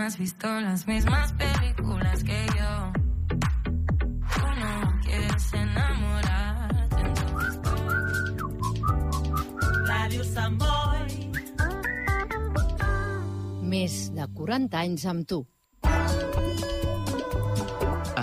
no has visto las mismas películas que yo. Tú no quieres enamorarte, entonces Ràdio Sant Boi. Més de 40 anys amb tu.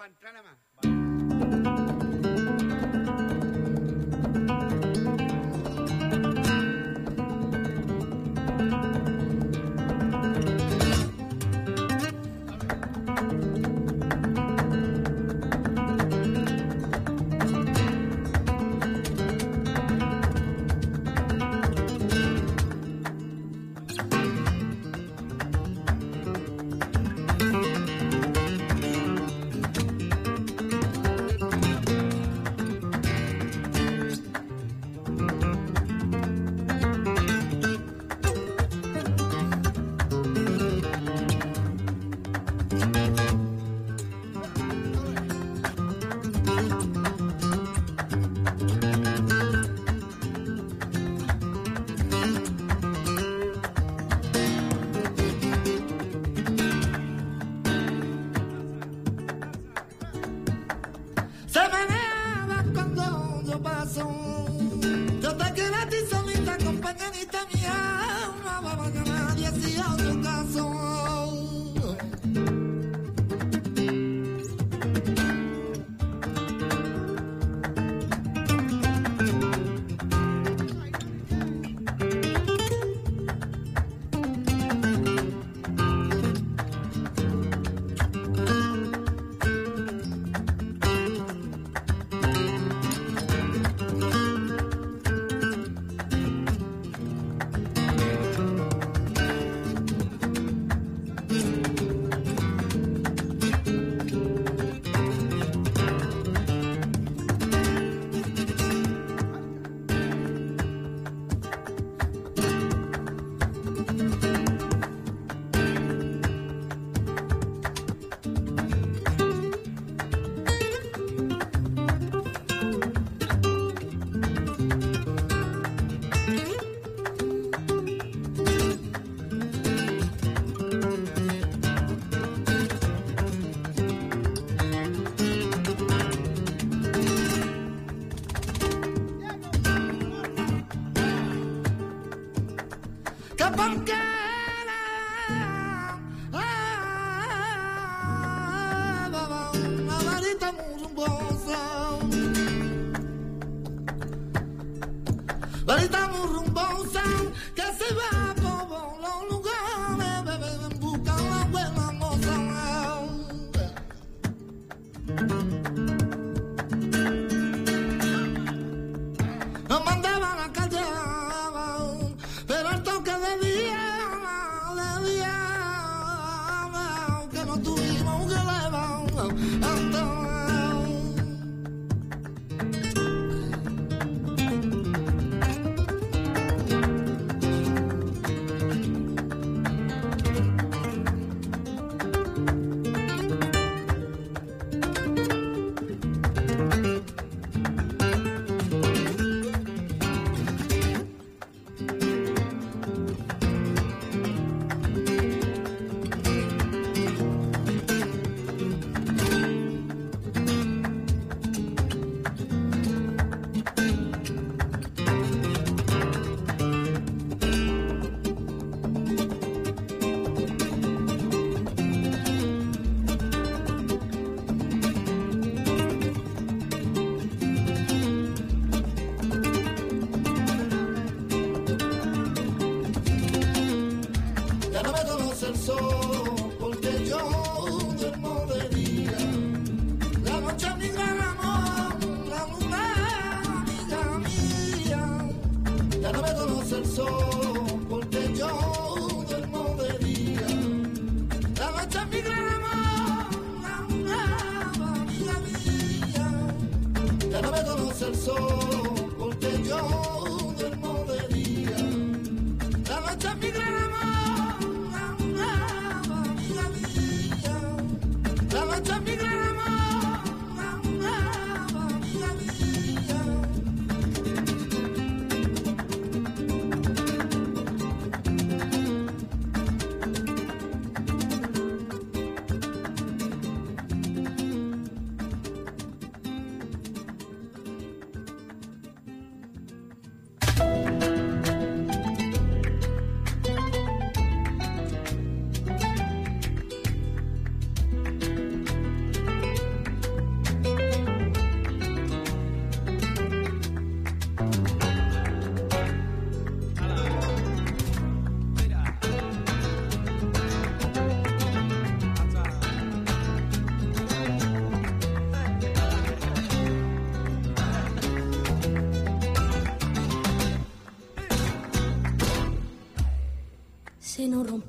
Aleito para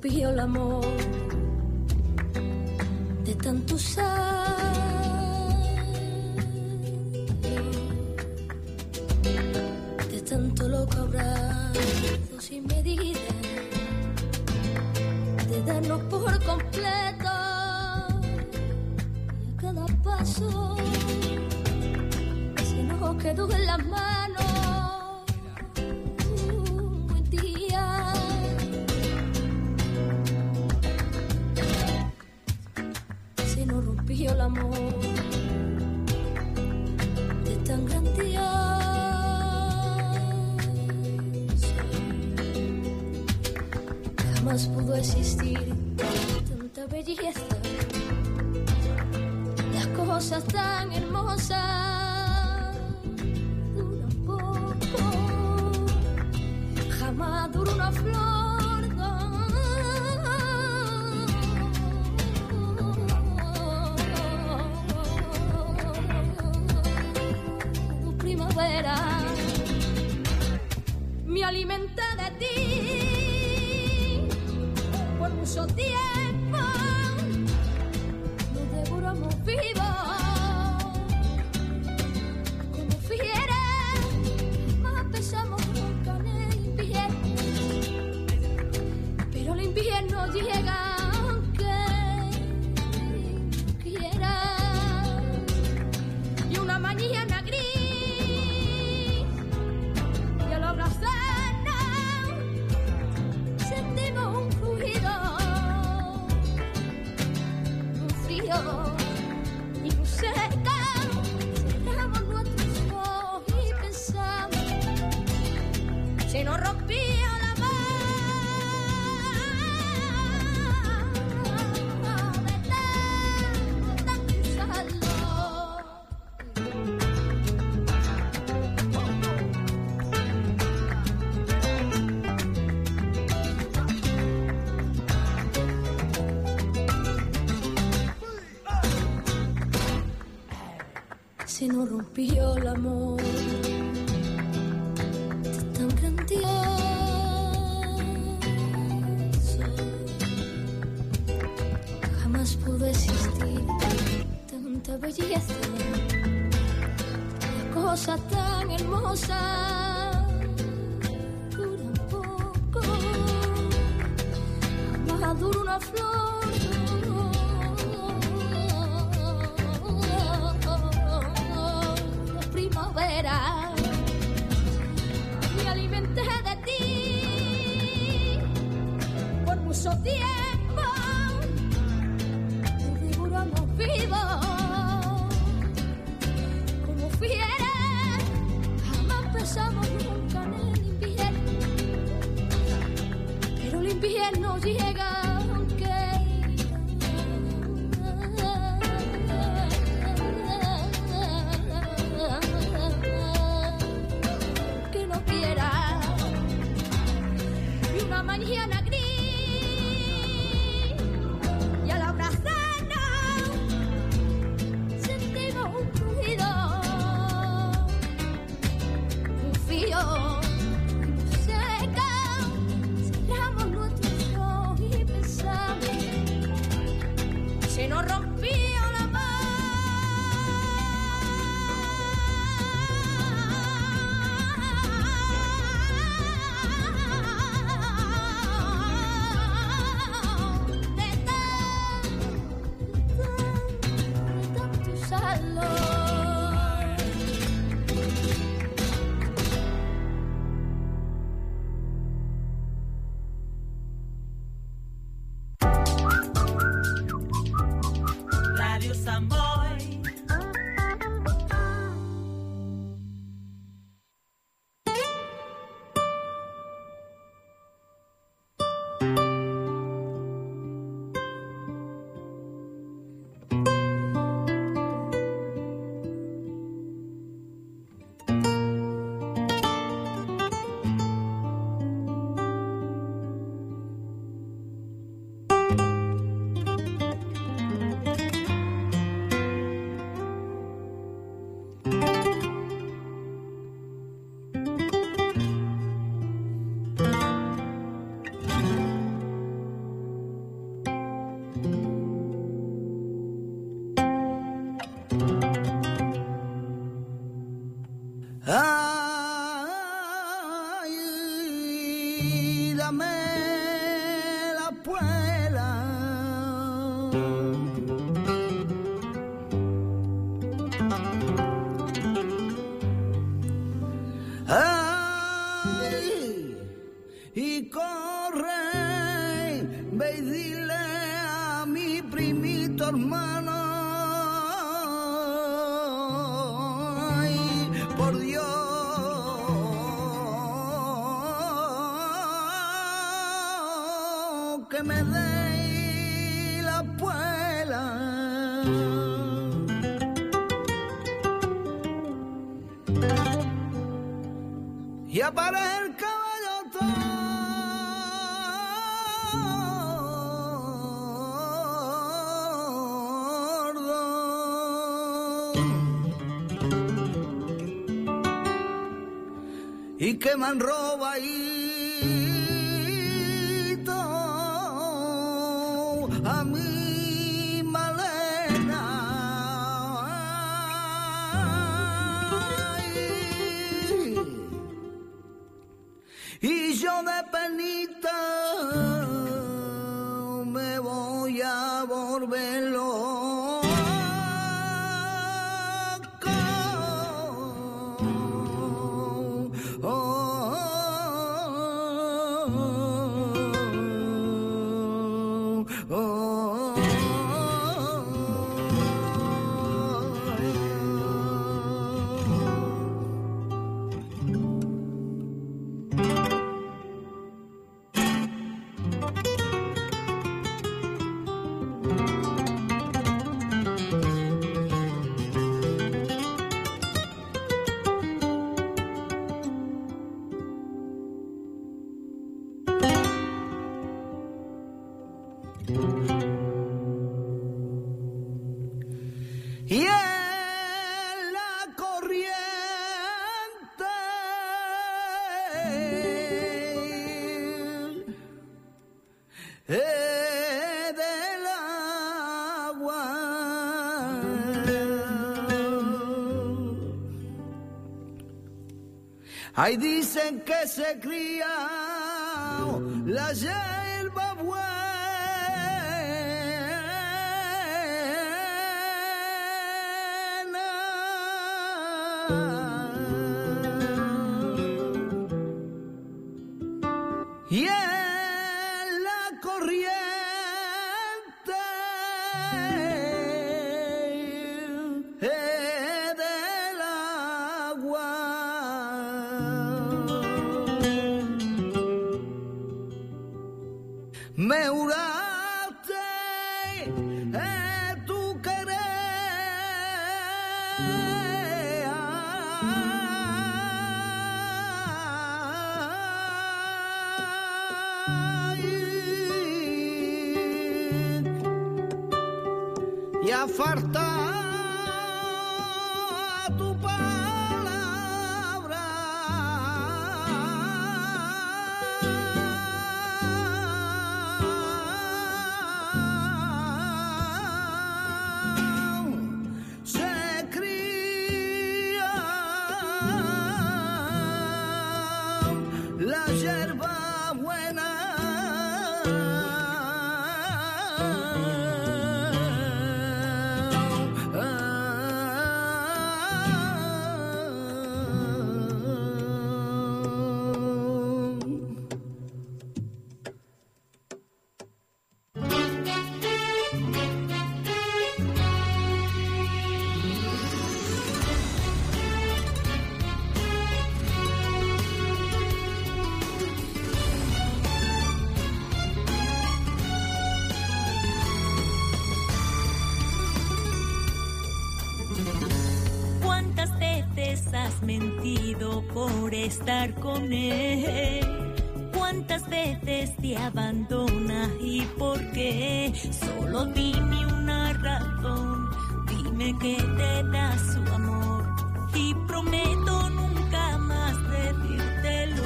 vio el amor de tanto usar, de tanto loco abrazo sin medida, de darnos por completo. Y a cada paso se nos quedó en las manos. si no rompió el amor. alone. Y que Ahí dicen que se cría la hierba buena. Estar con él? ¿Cuántas veces te abandona y por qué? Solo dime una razón, dime que te da su amor y prometo nunca más decírtelo.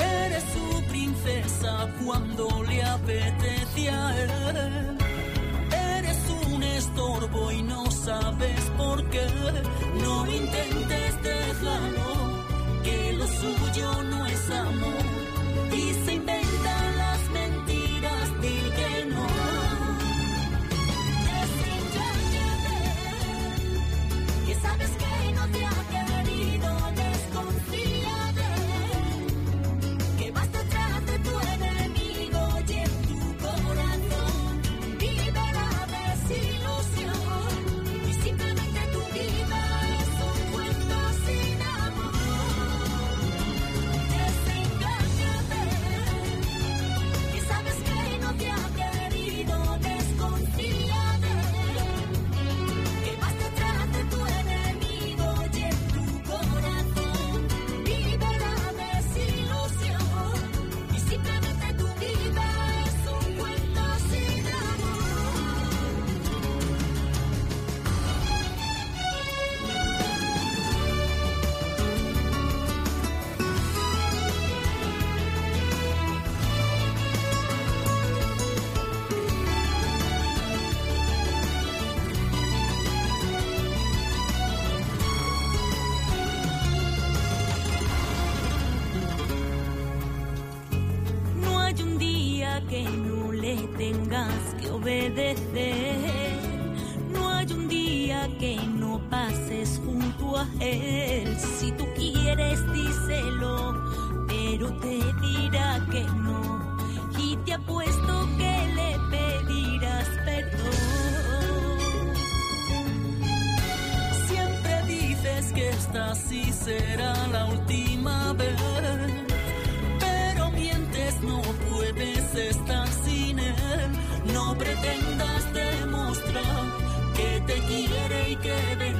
Eres su princesa cuando le apetece a él. Eres un estorbo y no sabes por qué. No intentes dejarlo, que lo suyo que no pases junto a él. Si tú quieres, díselo, pero te dirá que no. Y te apuesto que le pedirás perdón. Siempre dices que esta sí será la última vez. Pero mientes, no puedes estar sin él. No pretendas demostrar que te quiere y que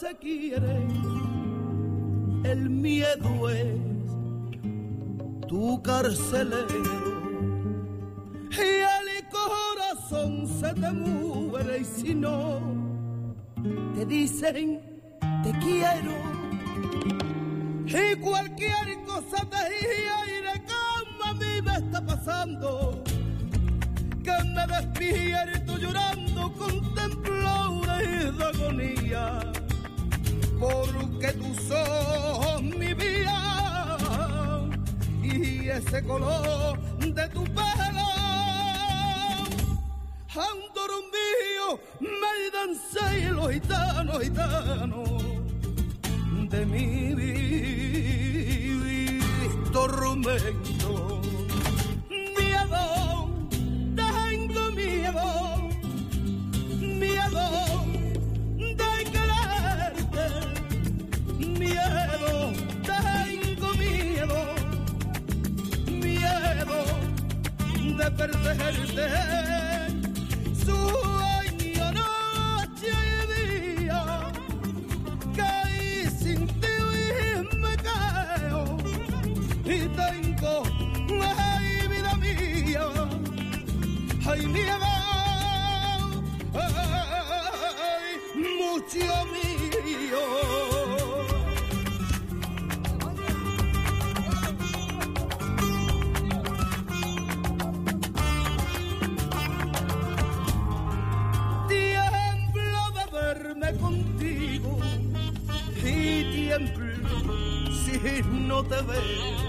se quiere, el miedo es tu carcelero. Y el corazón se te muere y si no, te dicen te quiero. Y cualquier cosa te gira y de cama a mí me está pasando. Que me despierto llorando con ese color de tu pelo. Andorón mío, me dancé los gitanos, gitanos de mi vida. Víctor Sueño noche y día, caí sin ti y me Ay, mi amor, ay, mucho no te veo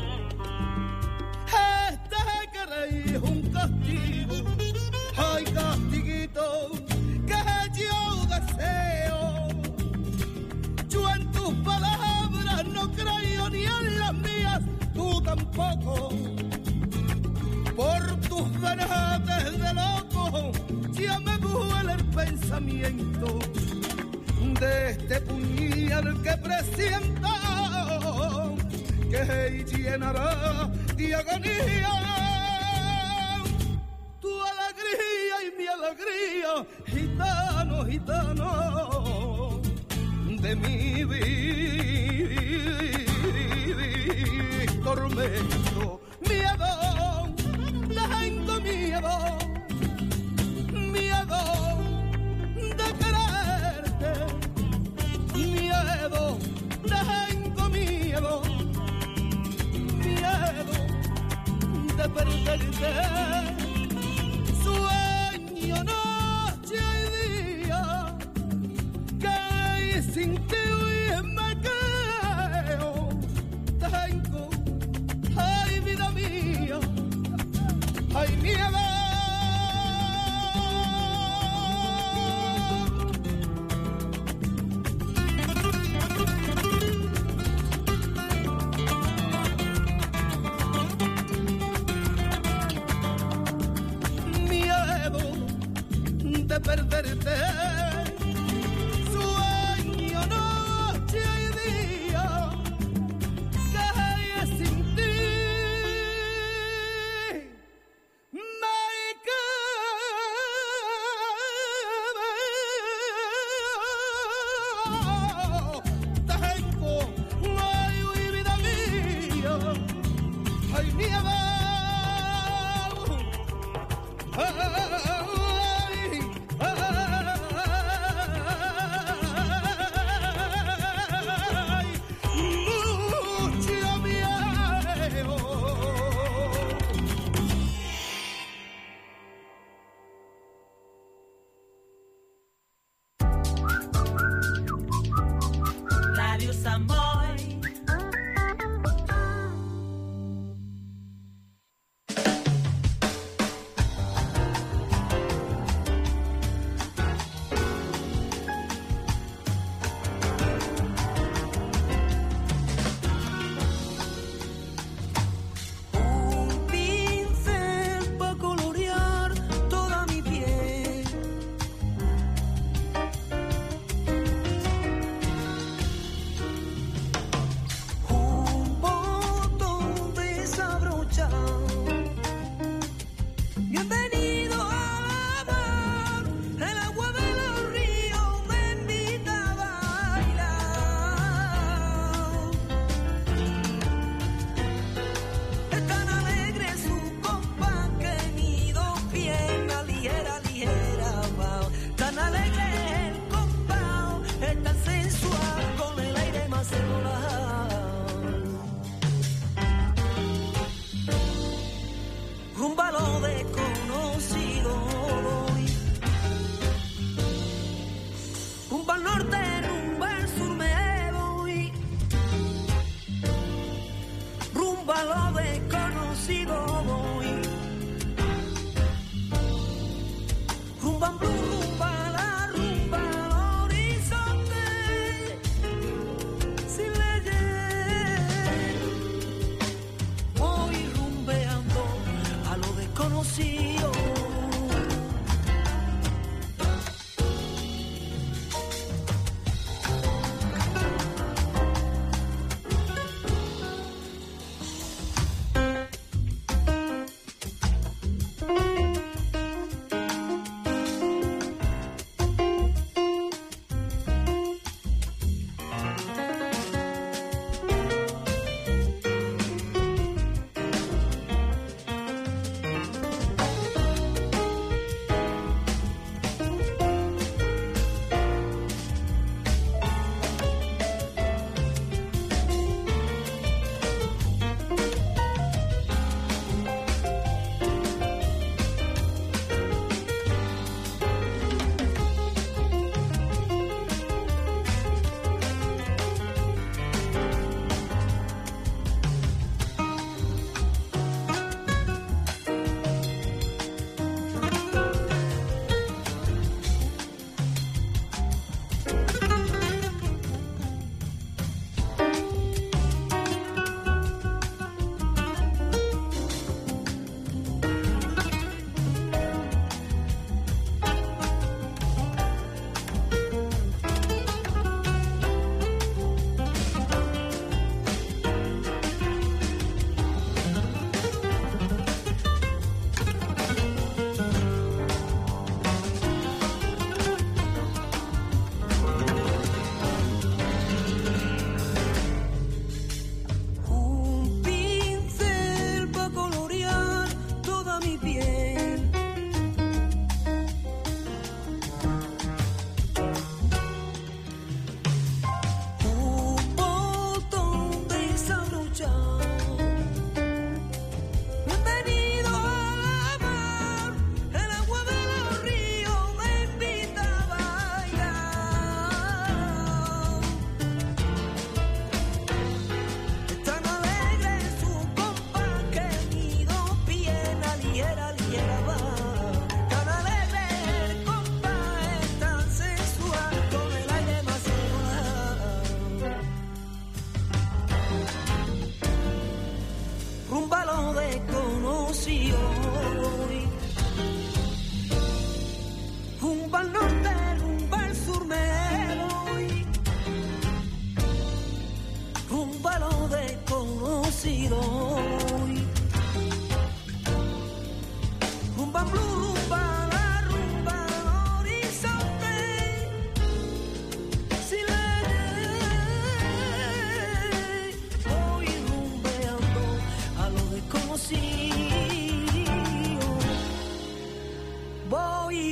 que llenará de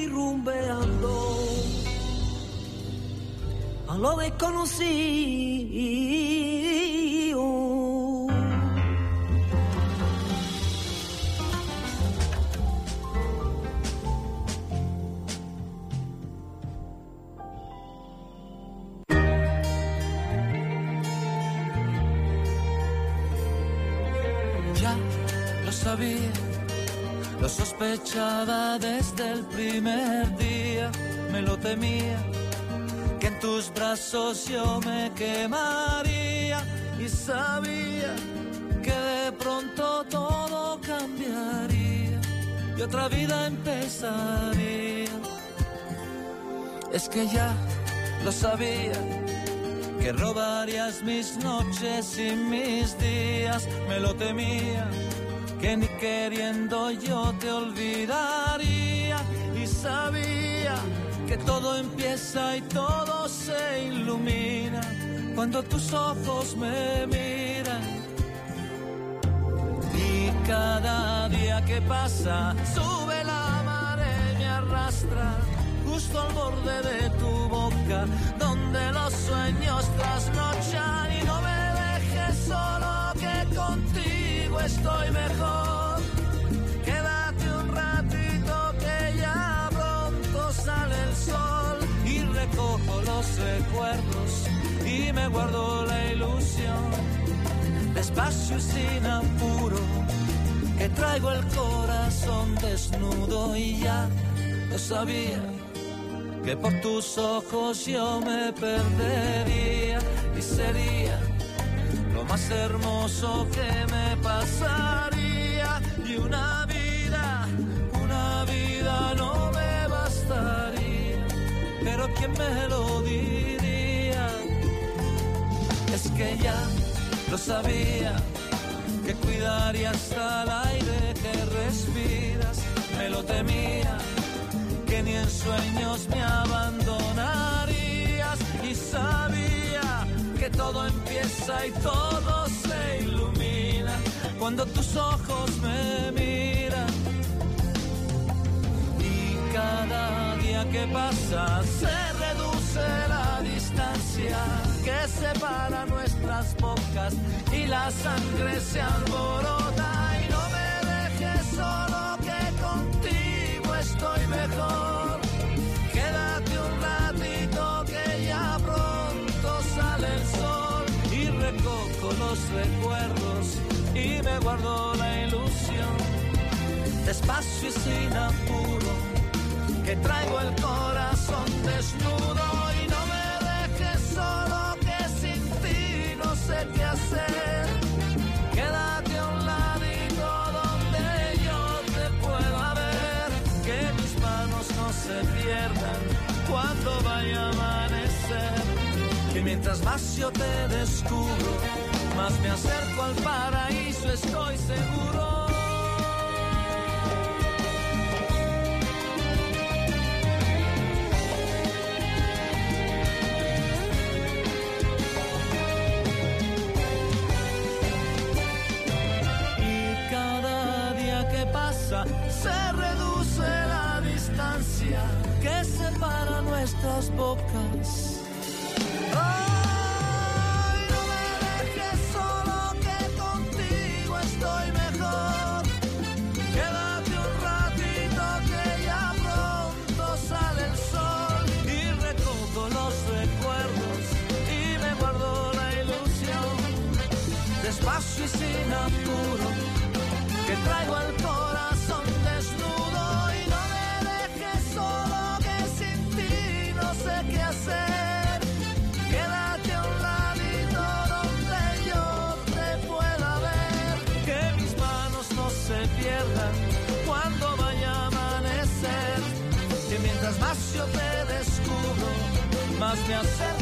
rumbeando a lo desconocido. Desde el primer día, me lo temía, que en tus brazos yo me quemaría y sabía que de pronto todo cambiaría y otra vida empezaría. Es que ya lo sabía que robarías mis noches y mis días, me lo temía, que ni queriendo yo te olvidaría y sabía que todo empieza y todo se ilumina cuando tus ojos me miran. Y cada día que pasa sube la marea y me arrastra justo al borde de tu boca, donde los sueños trasnochan y no me dejes solo que estoy mejor. Quédate un ratito que ya pronto sale el sol y recojo los recuerdos y me guardo la ilusión. Despacio y sin apuro, que traigo el corazón desnudo y ya lo sabía que por tus ojos yo me perdería y sería lo más hermoso que me pasaría. Y una vida, una vida no me bastaría, pero quién me lo diría es que ya lo sabía que cuidarías al aire que respiras, me lo temía que ni en sueños me abandonarías. Y sabía que todo empieza y todo se ilumina cuando tus ojos me miran y cada día que pasa se reduce la distancia que separa nuestras bocas y la sangre se alborota y no me dejes solo que contigo estoy mejor. Recuerdos y me guardo la ilusión. Despacio y sin apuro, que traigo el corazón desnudo y no me dejes solo que sin ti no sé qué hacer. Quédate a un ladito donde yo te pueda ver, que mis manos no se pierdan cuando vaya a amanecer. Que mientras más yo te descubro, más me acerco al paraíso, estoy seguro. Y cada día que pasa se reduce la distancia que separa nuestras bocas. Que traigo el corazón desnudo y no me dejes solo que sin ti no sé qué hacer. Quédate a un ladito donde yo te pueda ver, que mis manos no se pierdan cuando vaya a amanecer. Que mientras más yo te descubro, más me acerco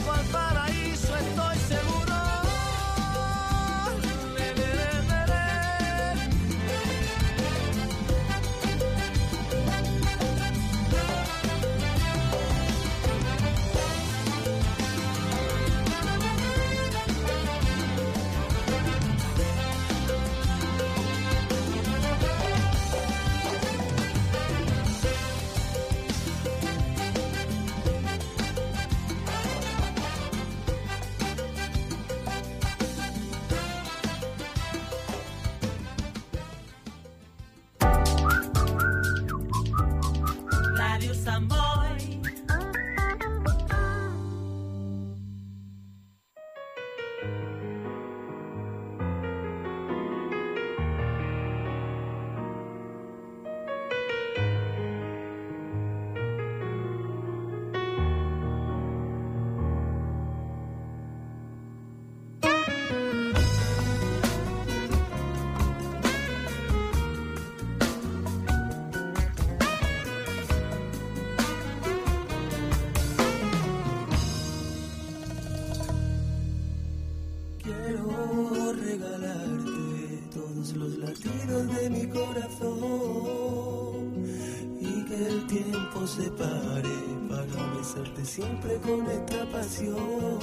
siempre con esta pasión.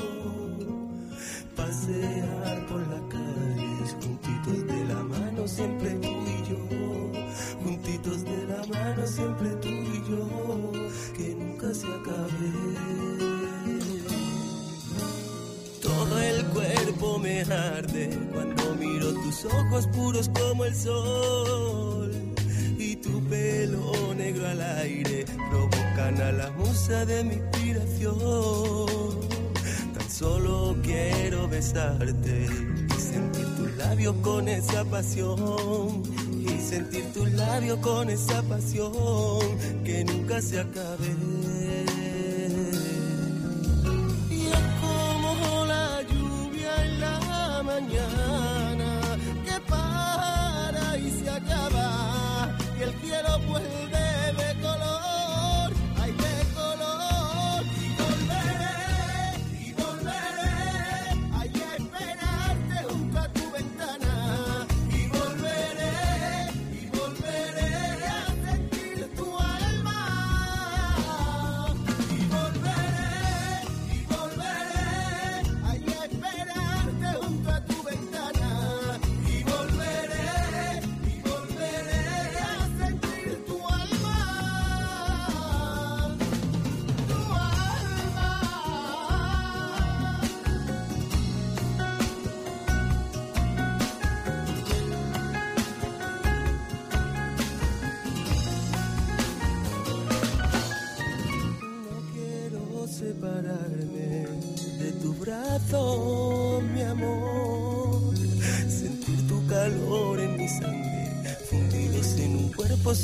Pasear por las calles juntitos de la mano siempre tú y yo, juntitos de la mano siempre tú y yo, que nunca se acabe. Todo el cuerpo me arde cuando miro tus ojos puros como el sol y tu pelo negro al aire provocan a la musa de mi Tan solo quiero besarte y sentir tus labios con esa pasión y sentir tus labios con esa pasión que nunca se acabe. Y es como la lluvia en la mañana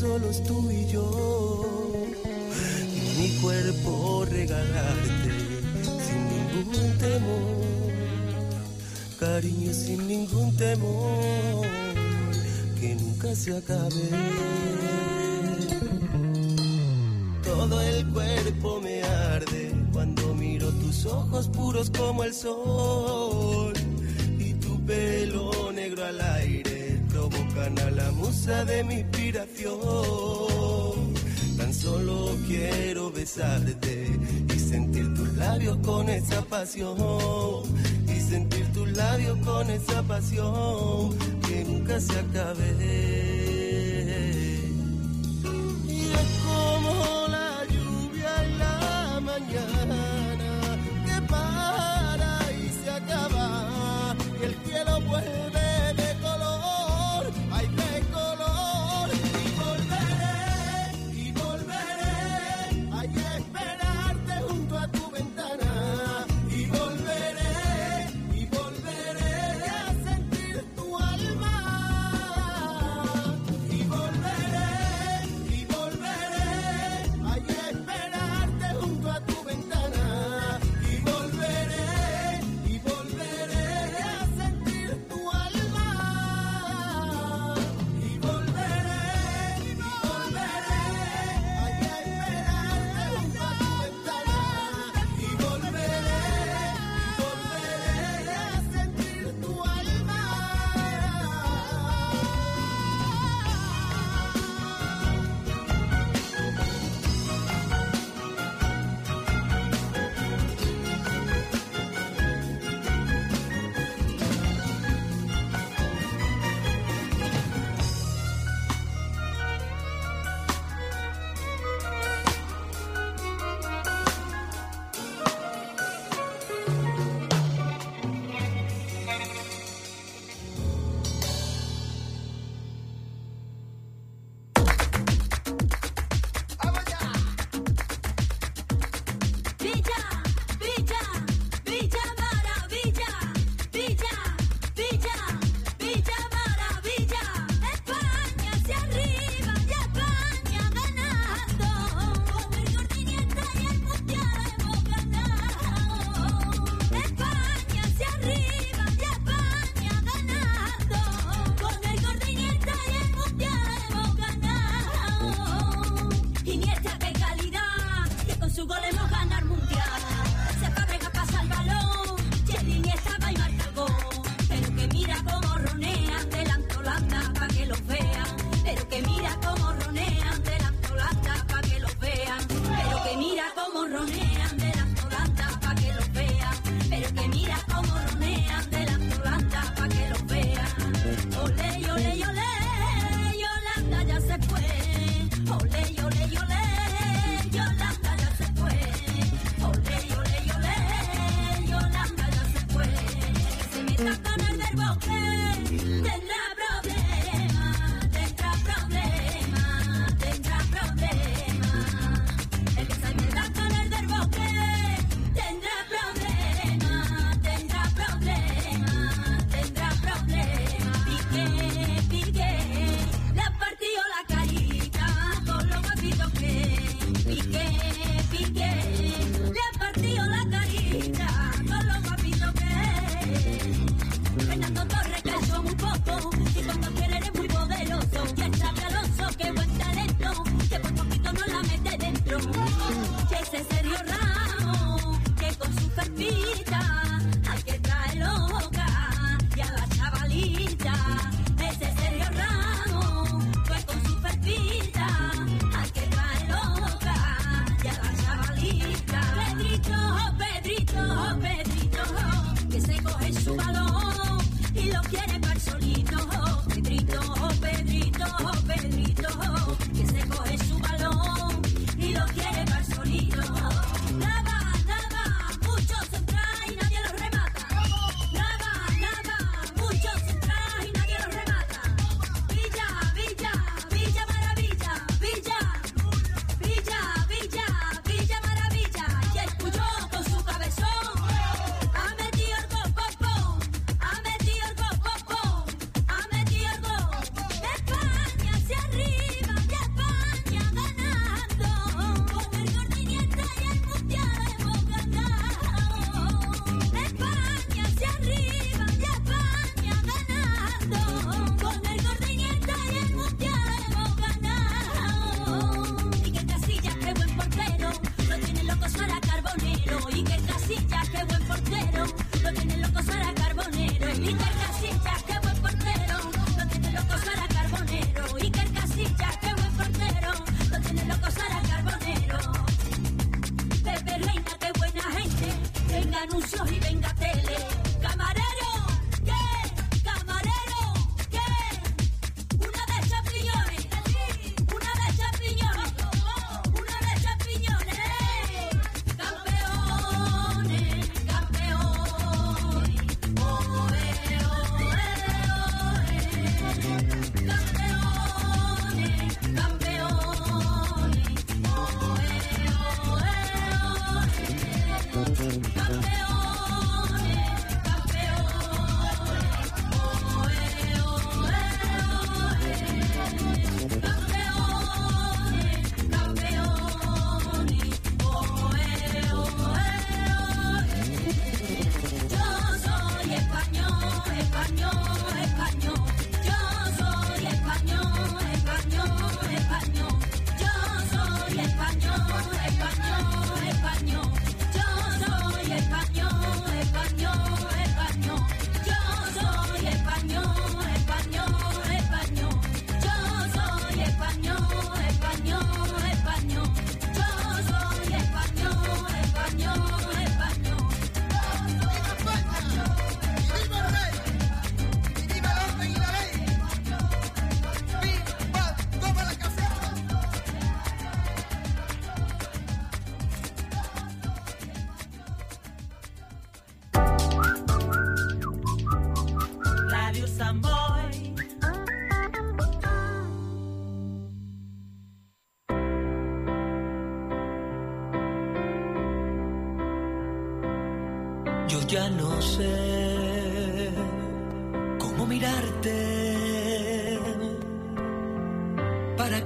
solos tú y yo. Y mi cuerpo regalarte sin ningún temor. Cariño sin ningún temor, que nunca se acabe. Todo el cuerpo me arde cuando miro tus ojos puros como el sol y tu pelo negro al aire provocan a la musa de mi inspiración. Y sentir tus labios con esa pasión que nunca se acabe. Santa Norberto,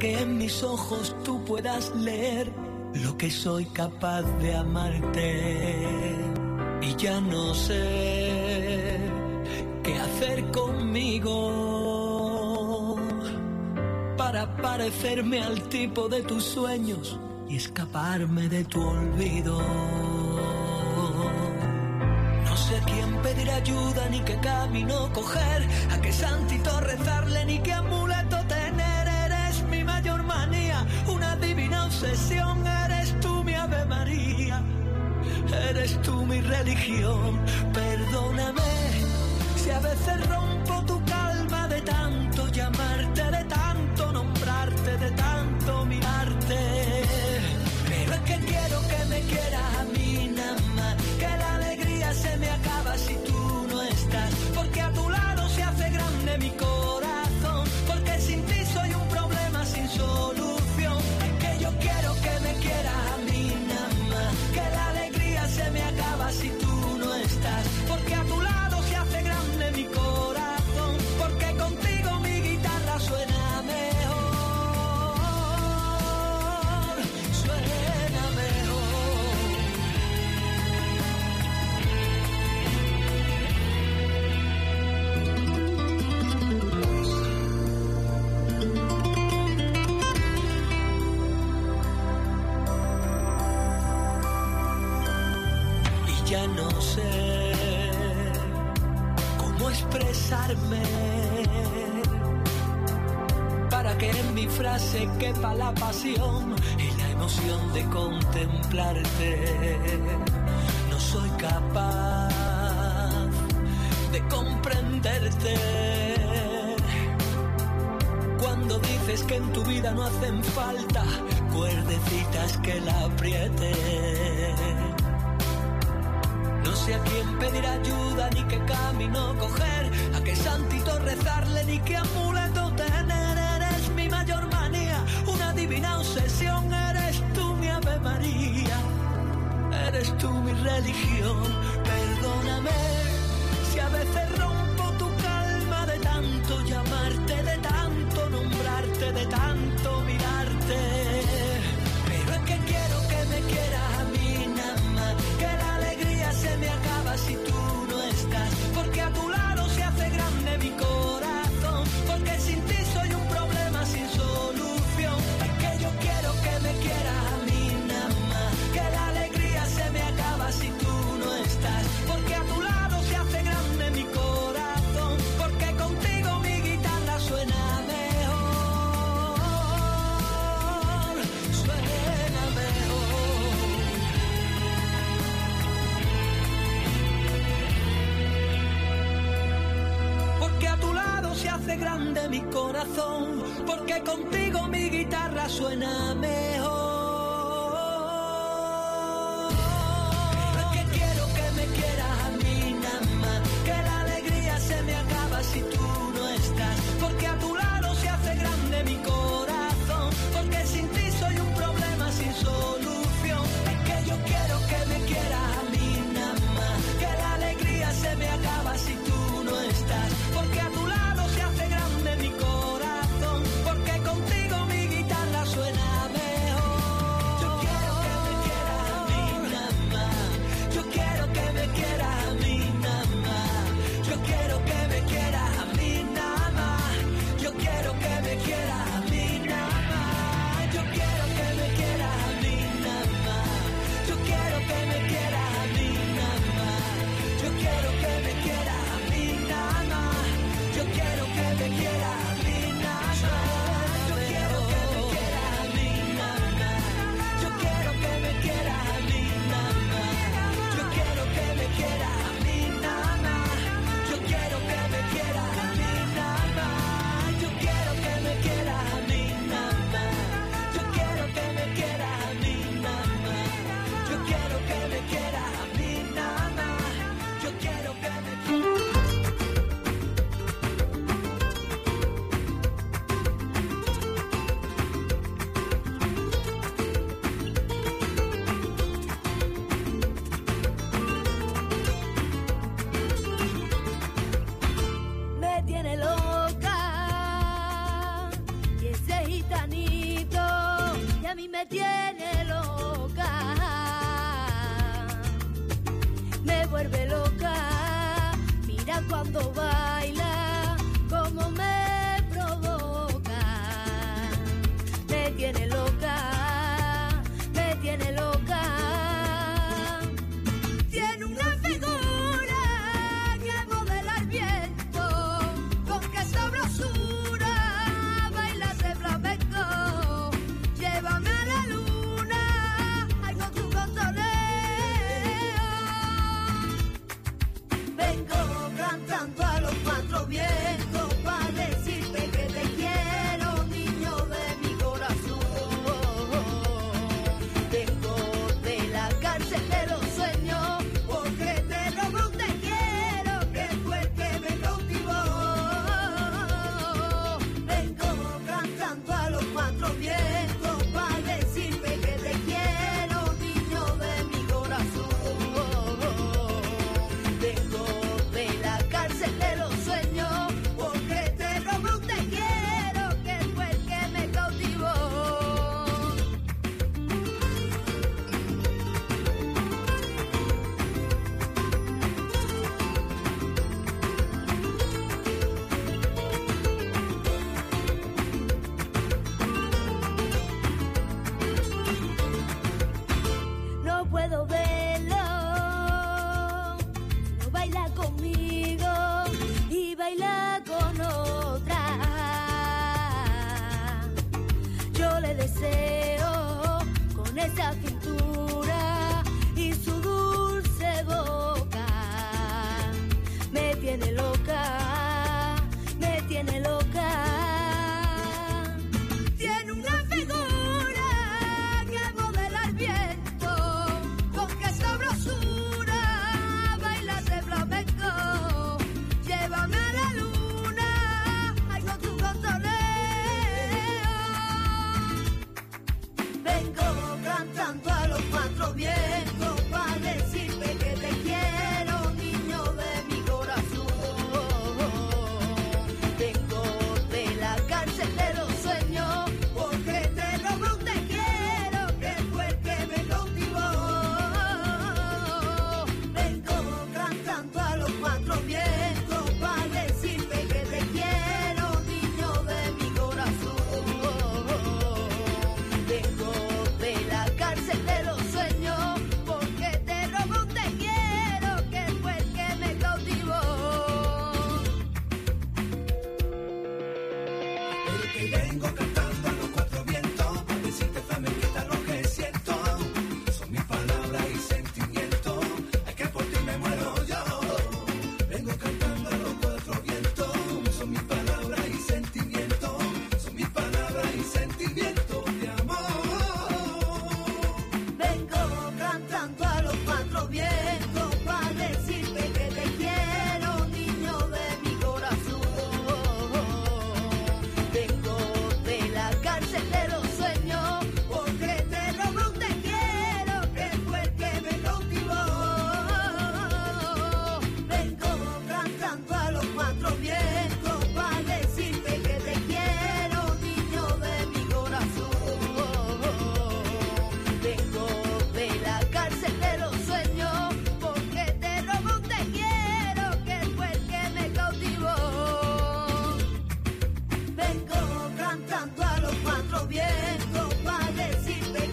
que en mis ojos tú puedas leer lo que soy capaz de amarte. Y ya no sé qué hacer conmigo para parecerme al tipo de tus sueños y escaparme de tu olvido. No sé quién pedir ayuda ni qué camino coger, a qué santito rezarle ni qué amuleto eres tú mi religión. Perdóname si a veces rompo ya no sé cómo expresarme. Para que en mi frase quepa la pasión y la emoción de contemplarte. No soy capaz de comprenderte. Cuando dices que en tu vida no hacen falta cuerdecitas que la aprieten sé a quién pedir ayuda ni qué camino coger, a qué santito rezarle ni qué amuleto tener. Eres mi mayor manía, una divina obsesión, eres tú mi Ave María, eres tú mi religión, perdóname. contigo mi guitarra suena